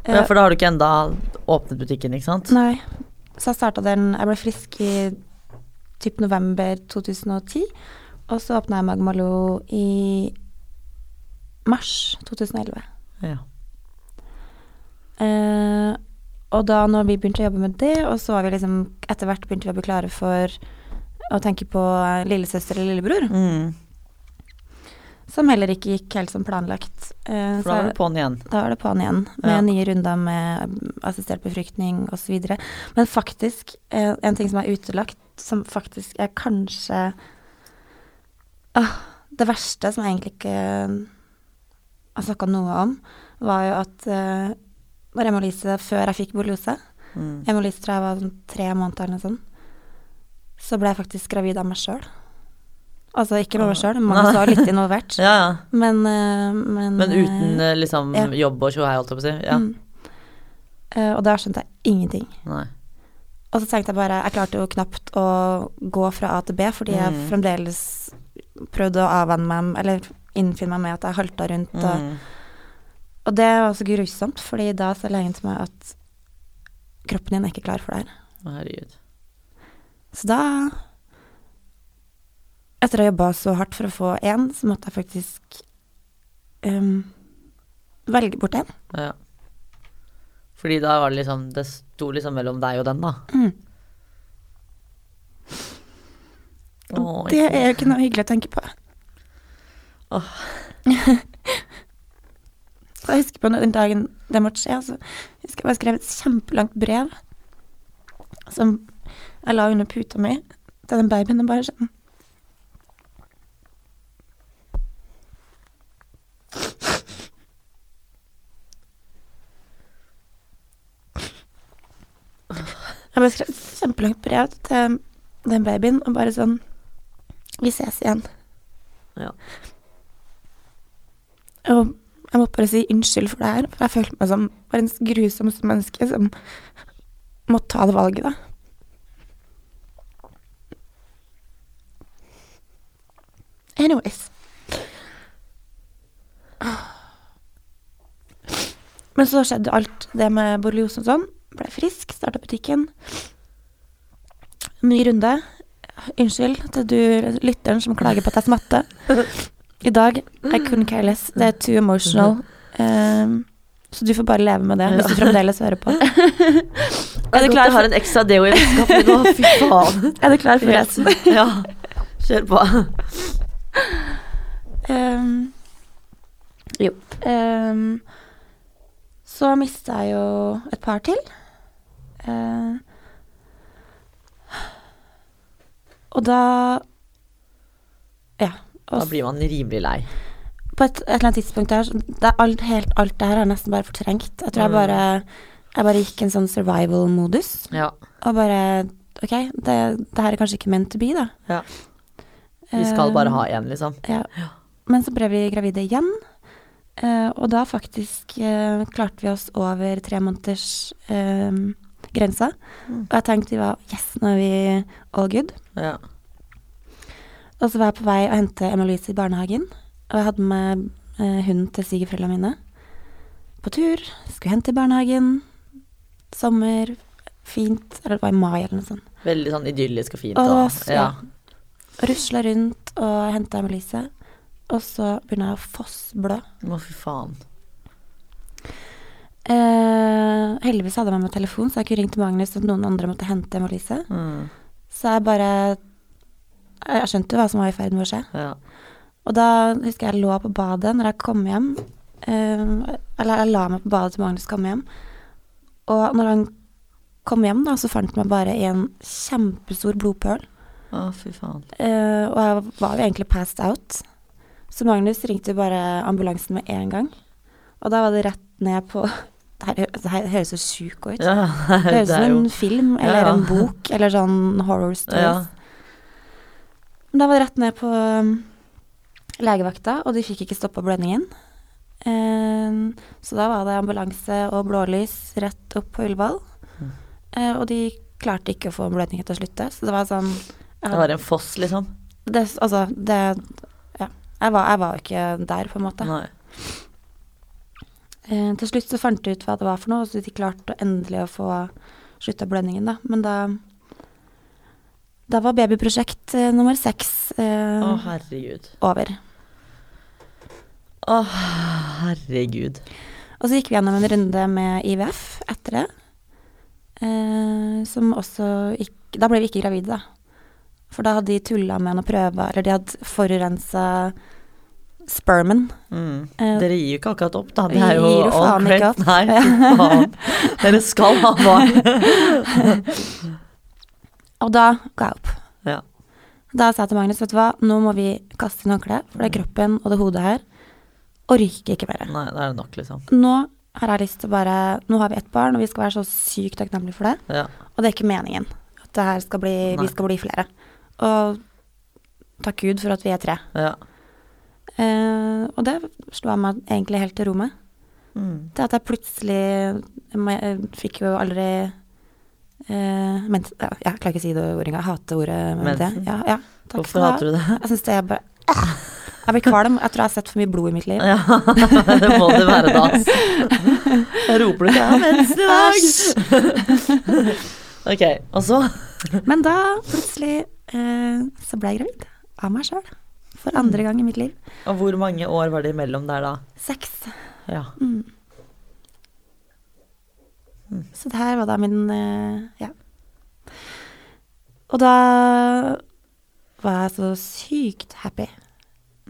Ja, Eh, for da har du ikke enda åpnet butikken, ikke sant? Nei. Så jeg starta den Jeg ble frisk i typ november 2010. Og så åpna jeg Magmalo i mars 2011. Ja. Eh, og da når vi begynte å jobbe med det, og så var vi liksom etter hvert begynte vi å bli klare for å tenke på lillesøster eller lillebror, Mm. Som heller ikke gikk helt som planlagt. Eh, For da var det på'n igjen. da var det på'n igjen, med Ja. nye runder med assistert befruktning osv. Men faktisk, eh, en ting som er utelagt, som faktisk er kanskje ah, Det verste som jeg egentlig ikke har snakka noe om, var jo at eh, når Emma-Lise, før jeg fikk borreliose Mm. Emma-Lise tror jeg var sånn tre måneder eller noe sånt, så ble jeg faktisk gravid av meg sjøl. Altså ikke med meg sjøl, man var litt involvert, Ja, ja. men, uh, men Men uten eh, eh, liksom ja. jobb og tjohei, holdt jeg på å si. Ja. Mm. Uh, og da skjønte jeg ingenting. Nei. Og så tenkte jeg bare Jeg klarte jo knapt å gå fra A til B, fordi jeg Mm. fremdeles prøvde å avvenne meg Eller innfinne meg med at jeg halta rundt. Og, Mm. og det var også grusomt, fordi da sa lenge til meg at kroppen din er ikke klar for det her. Herregud. Så da Etter å ha jobba så hardt for å få én, så måtte jeg faktisk um, velge bort én. Ja. Fordi da var det liksom Det sto liksom mellom deg og den, da. Mm. Oh, Det er jo ikke noe hyggelig å tenke på. Oh. så jeg husker på den dagen det måtte skje, så husker jeg bare skrev et kjempelangt brev som jeg la under puta mi til den babyen og bare sånn Jeg bare skrev et kjempelangt brev til den babyen og bare sånn Vi ses igjen. Ja. Og jeg måtte bare si unnskyld for det her, for jeg følte meg som verdens grusomste menneske som måtte ta det valget, da. Anyways. Men så skjedde alt det med borreliose og sånn. Ble frisk, starta butikken. Ny runde. Unnskyld til du lytteren som klager på at jeg smatter. I dag I couldn't care less. Det er too emotional. Um, så du får bare leve med det hvis du fremdeles hører på. Er du klar? Jeg har en ekstra deo i veska nå. Fy faen. Er du klar for resten? Ja. Kjør på. Um, jo. Um, så mista jeg jo et par til. Uh, og da Ja. Da blir man rimelig lei. på et, et eller annet tidspunkt der, det alt, helt, alt det her er nesten bare fortrengt. Jeg tror jeg Mm. bare Jeg bare gikk i en sånn survival-modus. Ja. Og bare OK, det, det her er kanskje ikke meant to be, da. Ja. Vi skal Eh, bare ha én, liksom. Ja. Men så ble vi gravide igjen. eh, og da faktisk eh, klarte vi oss over tre måneders eh, grensa. Mm. Og jeg tenkte vi var Yes, nå er vi all good. Ja. Og så var jeg på vei å hente Emma-Louise i barnehagen. Og jeg hadde med eh, hunden til svigerforeldrene mine på tur. Skulle hente i barnehagen. Sommer. Fint. Eller det var i mai eller noe sånt. Veldig sånn idyllisk og fint. Og det var så- ja. Rusla rundt og henta Emma-Louise. Og så begynner jeg å fossblø. Å, fy faen. Eh, heldigvis hadde jeg med meg telefon, så jeg kunne ringt Magnus at noen andre måtte hente Emma-Louise. Mm. Så jeg bare Jeg skjønte hva som var i ferd med å skje. Ja. Og da husker jeg jeg lå på badet når jeg kom hjem. eh, eller jeg la meg på badet til Magnus kom hjem. Og når han kom hjem, da, så fant han meg bare i en kjempestor blodpøl. Å, fy faen. Eh, og jeg var jo egentlig passed out. Så Magnus ringte bare ambulansen med en gang. Og da var det rett ned på Det her, høres så sjukt ut. Ja, Det høres ut som en jo film eller Ja, ja. en bok eller sånn horror stories. Men Da var det rett ned på um, legevakta, og de fikk ikke stoppa blødningen. Eh, så da var det ambulanse og blålys rett opp på Ullevål. Mm. Eh, og de klarte ikke å få blødningen til å slutte, så det var sånn Det var en foss, liksom. det, Altså, det Ja. Jeg var, jeg var jo ikke der, på en måte. Nei. Eh, til slutt så fant jeg ut hva det var for noe, så de klarte endelig å få slutta blødningen, da. Men da Da var babyprosjekt eh, nummer seks eh, Å, herregud. over. Å, herregud. Og så gikk vi gjennom en runde med IVF etter det. Eh, som også gikk Da ble vi ikke gravide, da. For da hadde de tulla med noen prøver, eller de hadde forurensa spermen. Mm. Eh, Dere gir jo ikke akkurat opp, da. Det vi er jo gir jo faen ikke opp. Nei, faen. Dere skal ha barn. Og da ga jeg opp. Ja. Da sa jeg til Magnus, vet du hva, nå må vi kaste inn håndkleet, for det er kroppen og det hodet her orker ikke mer. Nei, det er nok, liksom. Nå har jeg lyst til å bare Nå har vi ett barn, og vi skal være så sykt takknemlige for det. Ja. Og det er ikke meningen at det her skal bli, Nei. vi skal bli flere. Og takk Gud for at vi er tre. ja. Eh, og det slo jeg meg egentlig helt til ro med. Mm. Det at jeg plutselig Jeg fikk jo aldri eh, men, ja, Jeg klarer ikke å si det ordet engang. Jeg hater ordet. Mensen? Ja, ja, Hvorfor hater du det? Jeg syns det er bare ah, Jeg blir kvalm. Jeg tror jeg har sett for mye blod i mitt liv. Ja, det må det være da. ass. Da roper du ikke 'jeg har mensen i dag'. Ok, og så? Men da plutselig eh, så ble jeg gravid av meg sjøl. For andre gang i mitt liv. Og hvor mange år var det imellom der da? Seks. Ja. Mm. Så det her var da min eh, Ja. Og da var jeg så sykt happy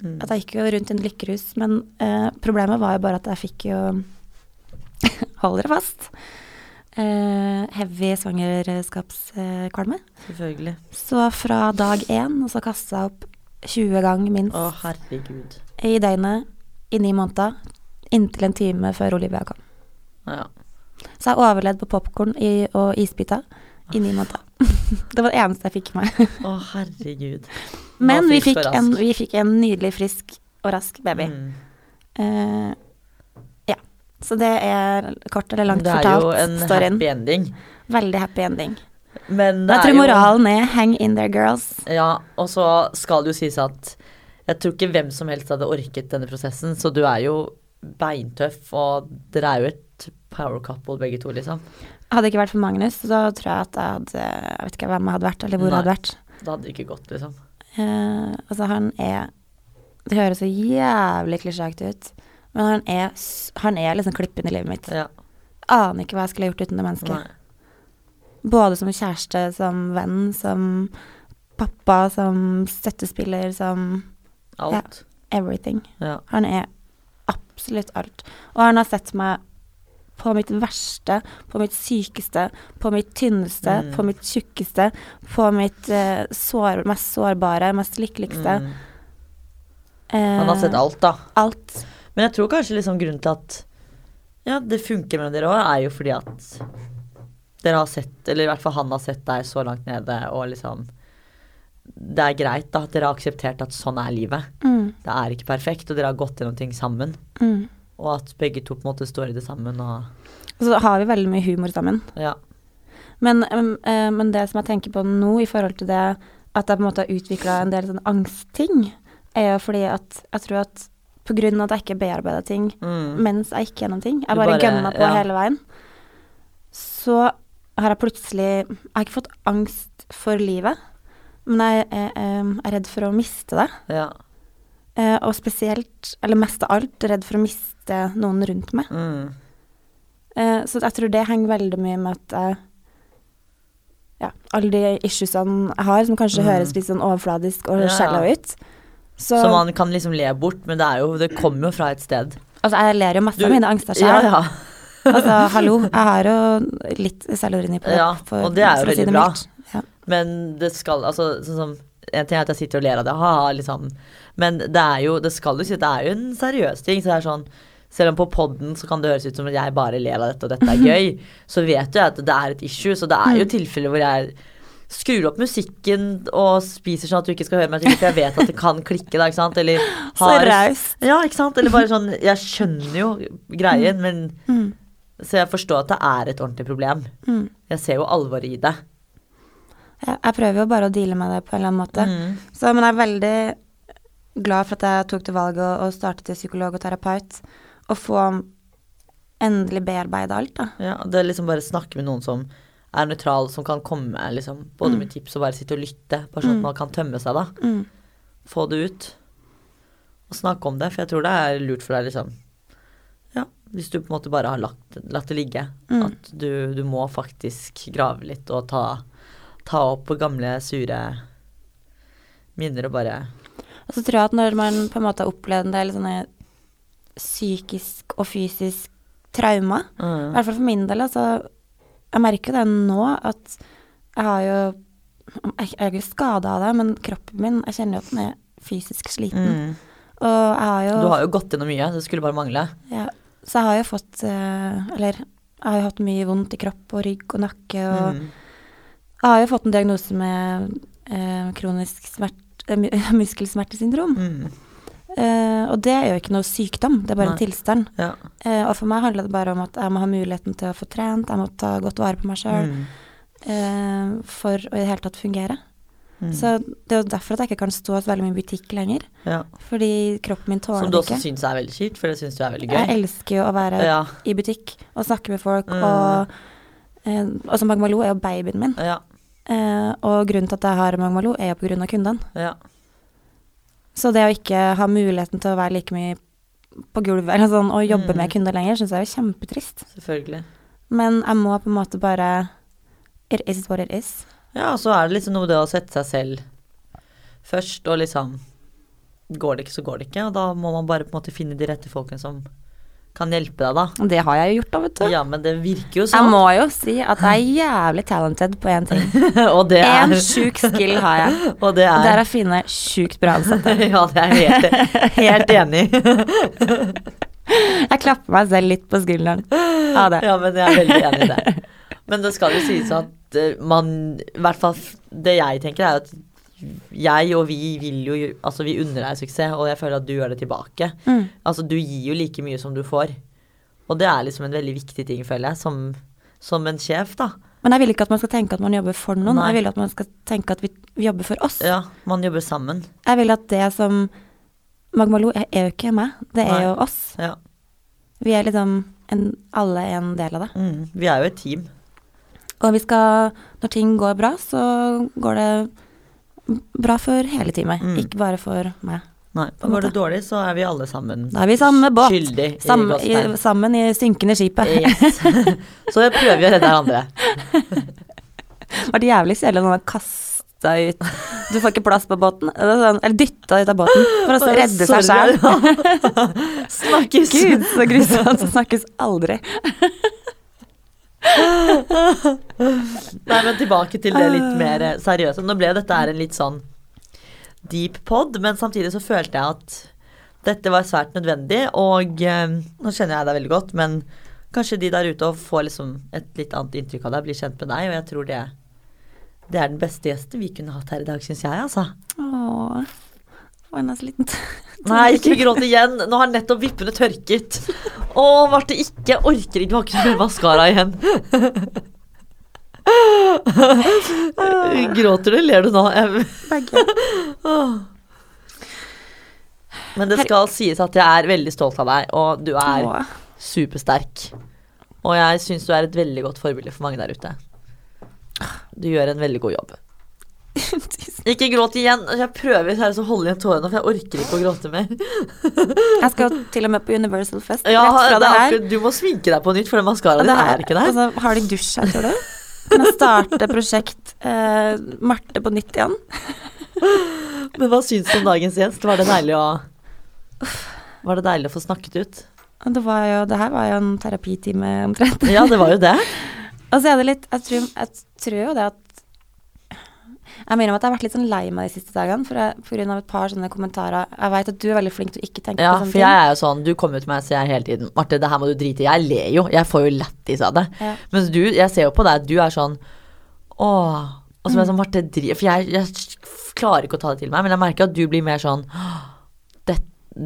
Mm. At jeg gikk jo rundt i en lykkerus, men eh, problemet var jo bare at jeg fikk jo Hold dere fast. Eh, heavy svangerskapskvalme. Selvfølgelig. Så fra dag én, og så kasta jeg opp 20 ganger minst Å, herregud. i døgnet i ni måneder, inntil en time før Olivia kom. Ja. Så jeg overlevde på popkorn og isbiter i ni måneder. det var det eneste jeg fikk i meg. Å, herregud. Men vi fikk, en, vi fikk en nydelig, frisk og rask baby. Mm. Uh, ja. Så det er kort eller langt fortalt Det er jo en storyen. happy ending. Veldig happy ending. Men det jeg tror moralen er hang in there, girls. Ja, og så skal det jo sies at jeg tror ikke hvem som helst hadde orket denne prosessen, så du er jo beintøff, og dere er jo et power couple begge to, liksom. Hadde det ikke vært for Magnus, så tror jeg at jeg hadde Jeg vet ikke hvem jeg hadde vært, eller hvor jeg hadde vært. Det hadde ikke gått, liksom. Uh, altså, han er Det høres så jævlig klisjéaktig ut, men han er, han er liksom klippen i livet mitt. Ja. Aner ikke hva jeg skulle gjort uten det mennesket. Nei. Både som kjæreste, som venn, som pappa, som støttespiller, som Alt. everything. Ja. Han er absolutt alt. Og han har sett meg på mitt verste, på mitt sykeste, på mitt tynneste, Mm. på mitt tjukkeste, på mitt uh, sår, mest sårbare, mest lykkeligste. Mm. Eh, Han har sett alt, da. alt. Men jeg tror kanskje liksom grunnen til at ja, det funker mellom dere òg, er jo fordi at dere har sett, eller i hvert fall han har sett deg så langt nede, og liksom Det er greit da at dere har akseptert at sånn er livet. Mm, Det er ikke perfekt, og dere har gått gjennom ting sammen. mm. Og at begge to på en måte står i det sammen og så har vi veldig mye humor sammen. Ja. Men, eh, men det som jeg tenker på nå i forhold til det at jeg på en måte har utvikla en del sånn angstting, er jo fordi at jeg tror at på grunn av at jeg ikke bearbeider ting Mm. mens jeg gikk gjennom ting, jeg bare, bare- gønna på ja. hele veien, så har jeg plutselig Jeg har ikke fått angst for livet, men jeg er, jeg er redd for å miste det. Ja. Eh, og spesielt, eller mest av alt, redd for å miste noen rundt meg. Mm. Eh, så jeg tror det henger veldig mye med at jeg ja, alle de issuesene jeg har, som kanskje Mm. høres litt sånn overfladisk og Ja, shallow ut. Så, Så man kan liksom le bort, men det er jo Det kommer jo fra et sted. altså, jeg ler jo masse Du- av mine angster Ja, ja. Altså, hallo, jeg har jo litt selvironi på det. Ja, for- og det er jo veldig si bra. Ja. Men det skal altså sånn som En ting er at jeg sitter og ler av det, ha-ha, liksom. Men det er jo Det skal jo si det er jo en seriøs ting. Så det er sånn selv om på poden så kan det høres ut som at jeg bare ler av dette, og dette er gøy, så vet jeg at det er et issue. Så det er jo Mm. tilfeller hvor jeg skrur opp musikken og spiser sånn at du ikke skal høre meg for jeg vet at det kan klikke, da, ikke sant. Eller Så har raust. Ja, ikke sant. Eller bare sånn Jeg skjønner jo greien, men Mm, Så jeg forstår at det er et ordentlig problem. mm. Jeg ser jo alvoret i det. Jeg, jeg prøver jo bare å deale med det på en eller annen måte. Mm. Så, men jeg er veldig glad for at jeg tok det valget å starte til psykolog og terapeut. Og få endelig bearbeide alt, da. Ja, det er liksom bare snakke med noen som er nøytral, som kan komme liksom, både Mm. med tips og bare sitte og lytte. Bare sånn Mm. at man kan tømme seg, da. Mm. Få det ut. Og snakke om det, for jeg tror det er lurt for deg, liksom. Hvis du på en måte bare har latt, latt det ligge. Mm. At du, du må faktisk grave litt og ta, ta opp på gamle, sure minner og bare Og så tror jeg at når man på en måte har opplevd en del sånne psykisk og fysisk traumer, i mm. hvert fall for min del, altså Jeg merker det nå at jeg har jo jeg er ikke skada av det, men kroppen min Jeg kjenner jo at den er fysisk sliten. Mm. Og jeg har jo Du har jo gått gjennom mye, det skulle bare mangle. ja, Så jeg har jo fått eh, Eller jeg har jo hatt mye vondt i kropp og rygg og nakke og Mm. Jeg har jo fått en diagnose med eh, kronisk smert, eh, muskelsmertesyndrom. Mm. Eh, og det er jo ikke noe sykdom, det er bare Nei. en tilstand. Ja. Eh, og for meg handler det bare om at jeg må ha muligheten til å få trent, jeg må ta godt vare på meg sjøl Mm. eh, for å i det hele tatt fungere. Mm. Så det er jo derfor at jeg ikke kan stå så veldig mye i butikk lenger. ja. Fordi kroppen min tåler ikke Som du også syns er veldig kjipt, for det syns du er veldig gøy. Jeg elsker jo å være Ja, i butikk og snakke med folk, Mm. og, eh, og som Magmaloo er jo babyen min. ja, Eh, og grunnen til at jeg har Magmaloo, er jo på grunn av kundene. ja. Så det å ikke ha muligheten til å være like mye på gulvet eller sånn, og jobbe Mm. med kunder lenger, syns jeg er jo kjempetrist. Selvfølgelig. Men jeg må på en måte bare It is what it is. Ja, og så er det liksom noe med det å sette seg selv først, og liksom går det ikke, så går det ikke. Og da må man bare på en måte finne de rette folkene som kan hjelpe deg, da. Det har jeg jo gjort, da, vet du. Ja, men det virker jo sånn. Jeg må jo si at jeg er jævlig talented på én ting. og det er En sjuk skill har jeg. Og det Og det er er å finne sjukt bra ansatte. Ja, det er jeg helt, helt enig i. Jeg klapper meg selv litt på skulderen av det. Ja, men jeg er veldig enig i det. Men det skal jo sies at eh, man I hvert fall det jeg tenker, er at jeg og vi vil jo Altså, vi unner deg suksess, og jeg føler at du gjør det tilbake. Mm. Altså, du gir jo like mye som du får. Og det er liksom en veldig viktig ting, føler jeg, som, som en sjef, da. Men jeg vil ikke at man skal tenke at man jobber for noen. Nei. Jeg vil at man skal tenke at vi, vi jobber for oss. Ja, man jobber sammen. Jeg vil at det som Magmalo er, er jo ikke meg, det er Nei. jo oss. Ja. Vi er liksom en, alle en del av det. Mm, vi er jo et team. Og vi skal Når ting går bra, så går det bra for hele teamet, Mm. ikke bare for meg. Nei, en går det dårlig, så er vi alle sammen Da er vi samme båt. skyldig i i, sammen i synkende skipet. Yes. så prøver vi å redde hverandre. Det var jævlig kjedelig når man kasta ut Du får ikke plass på båten. Eller, sånn, dytta ut av båten for å redde seg sjøl. Snakkes! Gud, så grusomt. Det snakkes aldri. Nei, men tilbake til det litt mer seriøse. Nå ble dette her en litt sånn deep pod, men samtidig så følte jeg at dette var svært nødvendig, og eh, nå kjenner jeg deg veldig godt, men kanskje de der ute og får liksom et litt annet inntrykk av deg, blir kjent med deg, og jeg tror det, det er den beste gjesten vi kunne hatt her i dag, syns jeg, altså. Åh. Var nesten liten Nei, ikke gråt igjen. Nå har nettopp vippene tørket. Å, Marte, ikke. Jeg orker ikke. Har ikke mer maskara igjen. Gråter du, eller ler du nå? Begge. Men det skal sies at jeg er veldig stolt av deg, og du er supersterk. Og jeg syns du er et veldig godt forbilde for mange der ute. Du gjør en veldig god jobb. Ikke gråt igjen. Jeg prøver seriøst å holde igjen tårene, for jeg orker ikke å gråte mer. Jeg skal til og med på Universal Fest Ja, akkurat, du må sminke deg på nytt, for den maskaraen din er ikke der. Altså, har de dusj her, tror du? Kan jeg starte prosjekt eh, Marte på nytt igjen? Men hva syns du om dagens gjest? Var det deilig å Var det deilig å få snakket ut? Det, var jo, det her var jo en terapitime omtrent. Ja, det var jo det. Og så er det litt Jeg tror, jeg tror jo det at Jeg mener at jeg har vært litt sånn lei meg de siste dagene, av et par sånne kommentarer. Jeg vet at du er veldig flink til å ikke tenke Ja, på sånne for jeg er jo sånn Du kommer jo til meg og sier hele tiden Marte, det her må du drite i. Jeg ler jo. Jeg får jo lættis av det. Ja. Mens du, jeg ser jo på deg, du er sånn Åh. Og så er jeg sånn, Marte, drit For jeg, jeg klarer ikke å ta det til meg, men jeg merker at du blir mer sånn det,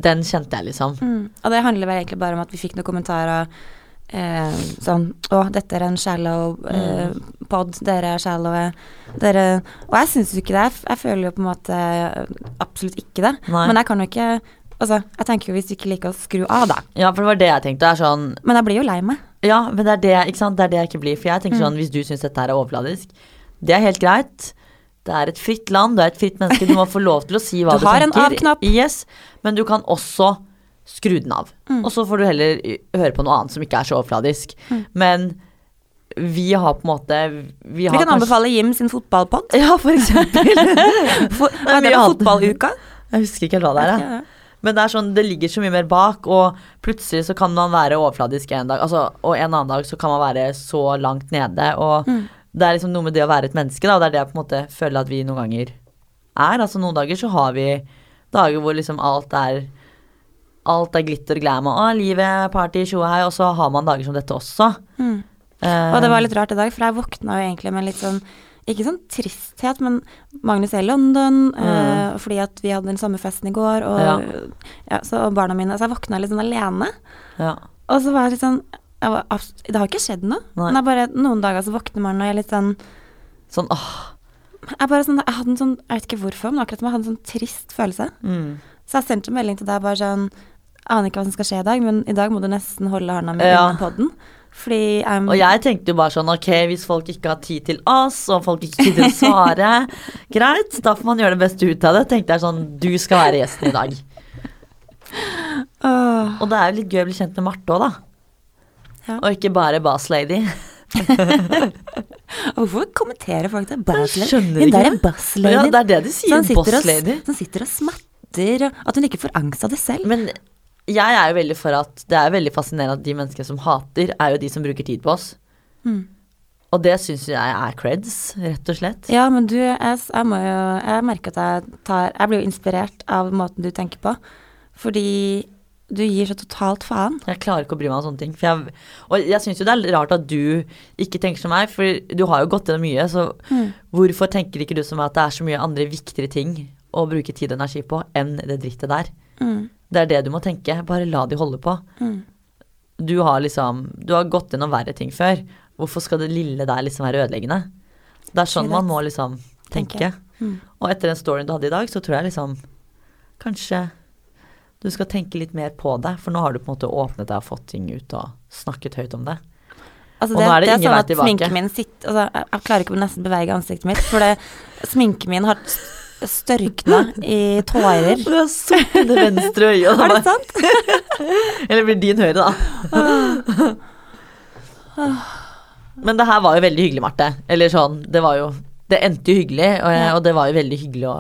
Den kjente jeg, liksom. Mm. Og det handler vel egentlig bare om at vi fikk noen kommentarer eh, sånn Å, dette er en shallow eh, pod, dere er shallow. Dere Og jeg syns jo ikke det. Jeg, føler jo på en måte absolutt ikke det. Nei. Men jeg kan jo ikke Altså, jeg tenker jo hvis du ikke liker å skru av, da. Ja, for det var det jeg tenkte. Er sånn Men jeg blir jo lei meg. Ja, men det er det, ikke sant? det er det jeg ikke blir. For jeg Mm. tenker sånn, hvis du syns dette her er overfladisk, det er helt greit. Det er et fritt land, du er et fritt menneske, du må få lov til å si hva Du du, har en tenker. av-knapp. Yes, men du kan også skru den av. Mm. Og så får du heller høre på noe annet som ikke er så overfladisk. Men vi har på en måte Vi, har Vi kan kanskje- anbefale Jim sin fotballpod. Ja, for eksempel. For, hva er det fotballuka? jeg husker ikke helt hva det er. jeg. Men det er sånn, det ligger så mye mer bak, og plutselig så kan man være overfladisk en dag, altså, og en annen dag så kan man være så langt nede, og Mm. det er liksom noe med det å være et menneske, da, og det er det jeg på en måte føler at vi noen ganger er. Altså noen dager så har vi dager hvor liksom alt er Alt er glitter og glam og å, livet, party, tjohei, og så har man dager som dette også. Mm. Uh, Og det var litt rart i dag, for jeg våkna jo egentlig med litt sånn ikke sånn tristhet, men Magnus er i London, eh, fordi at vi hadde den samme festen i går, og, Ja. ja, så, og barna mine Så jeg våkna litt sånn alene. ja. Og så var jeg litt sånn jeg var, Det har ikke skjedd noe. Nei. Men det bare noen dager så våkner man og jeg er litt sånn Sånn åh. Jeg bare sånn Jeg hadde en sånn Jeg vet ikke hvorfor, men akkurat som jeg hadde en sånn trist følelse. Mm. Så jeg sendte en melding til deg bare sånn Aner ikke hva som skal skje i dag, men i dag må du nesten holde hånda mi Ja. på podden. Fordi um, Og jeg tenkte jo bare sånn, ok, hvis folk ikke har tid til oss, og folk ikke har tid til å svare, greit, da får man gjøre det beste ut av det. Tenkte jeg sånn, du skal være gjesten i dag. Åh. Og det er jo litt gøy å bli kjent med Marte òg, da. Ja. Og ikke bare Bass Lady. Hvorfor kommenterer folk det? Bass lady? Hun der er Bass Lady. Ja, det er det de sier, Boss Lady. han sitter og smatter, og at hun ikke får angst av det selv. Men jeg er jo veldig for at det er veldig fascinerende at de menneskene som hater, er jo de som bruker tid på oss. Mm. Og det syns jeg er creds, rett og slett. Ja, men du, jeg, jeg må jo Jeg merker at jeg tar Jeg blir jo inspirert av måten du tenker på, fordi du gir så totalt faen. Jeg klarer ikke å bry meg om sånne ting. Jeg, og jeg syns jo det er rart at du ikke tenker som meg, for du har jo gått gjennom mye, så Mm. hvorfor tenker ikke du som meg at det er så mye andre viktigere ting å bruke tid og energi på enn det drittet der? Mm. Det er det du må tenke. Bare la de holde på. Mm. Du har liksom Du har gått gjennom verre ting før. Hvorfor skal det lille der liksom være ødeleggende? Det er sånn man må liksom tenke. Mm. Og etter den storyen du hadde i dag, så tror jeg liksom Kanskje du skal tenke litt mer på det, for nå har du på en måte åpnet deg og fått ting ut og snakket høyt om det. Altså det, er det det er sånn at sminken min sitter altså, jeg, klarer ikke å nesten bevege ansiktet mitt, for det, sminken min har størkna i tårer. Du har sort i det venstre øyet. Er det sant? Eller blir din høyre, da. Men det her var jo veldig hyggelig, Marte. Eller sånn, det var jo Det endte jo hyggelig, og, og det var jo veldig hyggelig å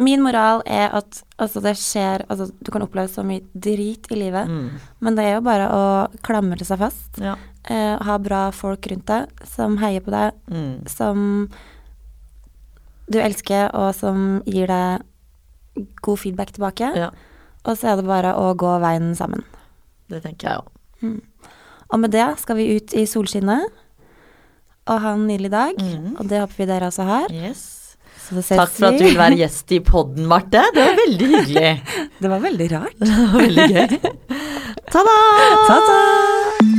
Min moral er at altså, det skjer Altså, du kan oppleve så mye drit i livet, mm, men det er jo bare å klamre seg fast. Ja. Eh, ha bra folk rundt deg som heier på deg, Mm. som du elsker, og som gir deg god feedback tilbake. ja. Og så er det bare å gå veien sammen. Det tenker jeg òg. Og med det skal vi ut i solskinnet og ha en nydelig dag. Mm. Og det håper vi dere også har. Yes. Så ses Takk for at du vil være gjest i podden, Marte. Det var veldig hyggelig. Det var veldig rart. Det var veldig gøy. Ta-da! Ta-ta!